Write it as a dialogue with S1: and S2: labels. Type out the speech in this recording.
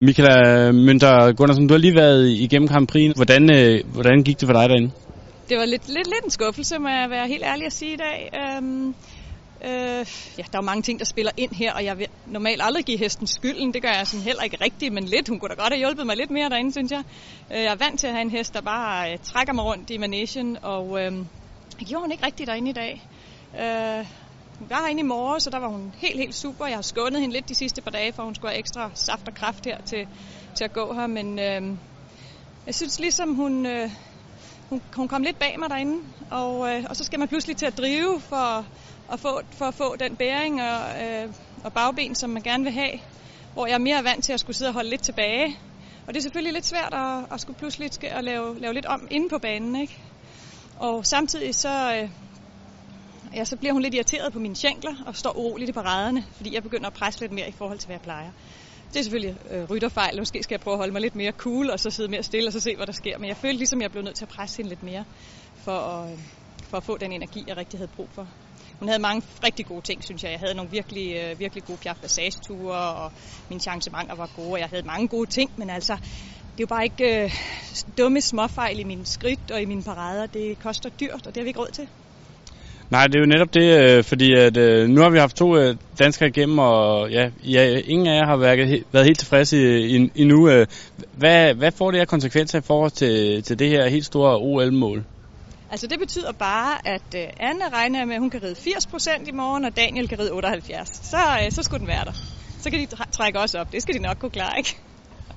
S1: Michaela Mønter Gunnarsen, du har lige været igennem Grand Prix. Hvordan, øh, hvordan gik det for dig derinde?
S2: Det var lidt, lidt, lidt en skuffelse, må jeg være helt ærlig at sige i dag. Øhm, øh, ja, der er mange ting, der spiller ind her, og jeg vil normalt aldrig give hesten skylden. Det gør jeg sådan heller ikke rigtigt, men lidt. Hun kunne da godt have hjulpet mig lidt mere derinde, synes jeg. Øh, jeg er vant til at have en hest, der bare øh, trækker mig rundt i managen, og øh, det gjorde hun ikke rigtigt derinde i dag. Øh, hun var herinde i morgen, så der var hun helt, helt super. Jeg har skånet hende lidt de sidste par dage, for hun skulle have ekstra saft og kraft her til, til at gå her. Men øh, jeg synes ligesom, hun, øh, hun, hun kom lidt bag mig derinde. Og, øh, og så skal man pludselig til at drive for at få, for at få den bæring og, øh, og bagben, som man gerne vil have. Hvor jeg er mere vant til at skulle sidde og holde lidt tilbage. Og det er selvfølgelig lidt svært at, at skulle pludselig at lave, lave lidt om inde på banen. Ikke? Og samtidig så... Øh, ja, så bliver hun lidt irriteret på mine sjenkler og står uroligt i paraderne, fordi jeg begynder at presse lidt mere i forhold til, hvad jeg plejer. Det er selvfølgelig øh, rytterfejl. Måske skal jeg prøve at holde mig lidt mere cool, og så sidde mere stille og så se, hvad der sker. Men jeg følte ligesom, jeg blev nødt til at presse hende lidt mere, for at, øh, for at få den energi, jeg rigtig havde brug for. Hun havde mange rigtig gode ting, synes jeg. Jeg havde nogle virkelig, øh, virkelig gode piaf og mine chancementer var gode, og jeg havde mange gode ting, men altså, det er jo bare ikke øh, dumme småfejl i mine skridt og i mine parader. Det koster dyrt, og det har vi ikke råd til.
S1: Nej, det er jo netop det, øh, fordi at, øh, nu har vi haft to øh, danskere igennem, og ja, ja, ingen af jer har været, været helt tilfredse endnu. Hvad, hvad får det her konsekvenser i forhold til, til det her helt store OL-mål?
S2: Altså det betyder bare, at Anne regner med, at hun kan ride 80% i morgen, og Daniel kan ride 78%. Så, så skulle den være der. Så kan de trække os op. Det skal de nok kunne klare, ikke?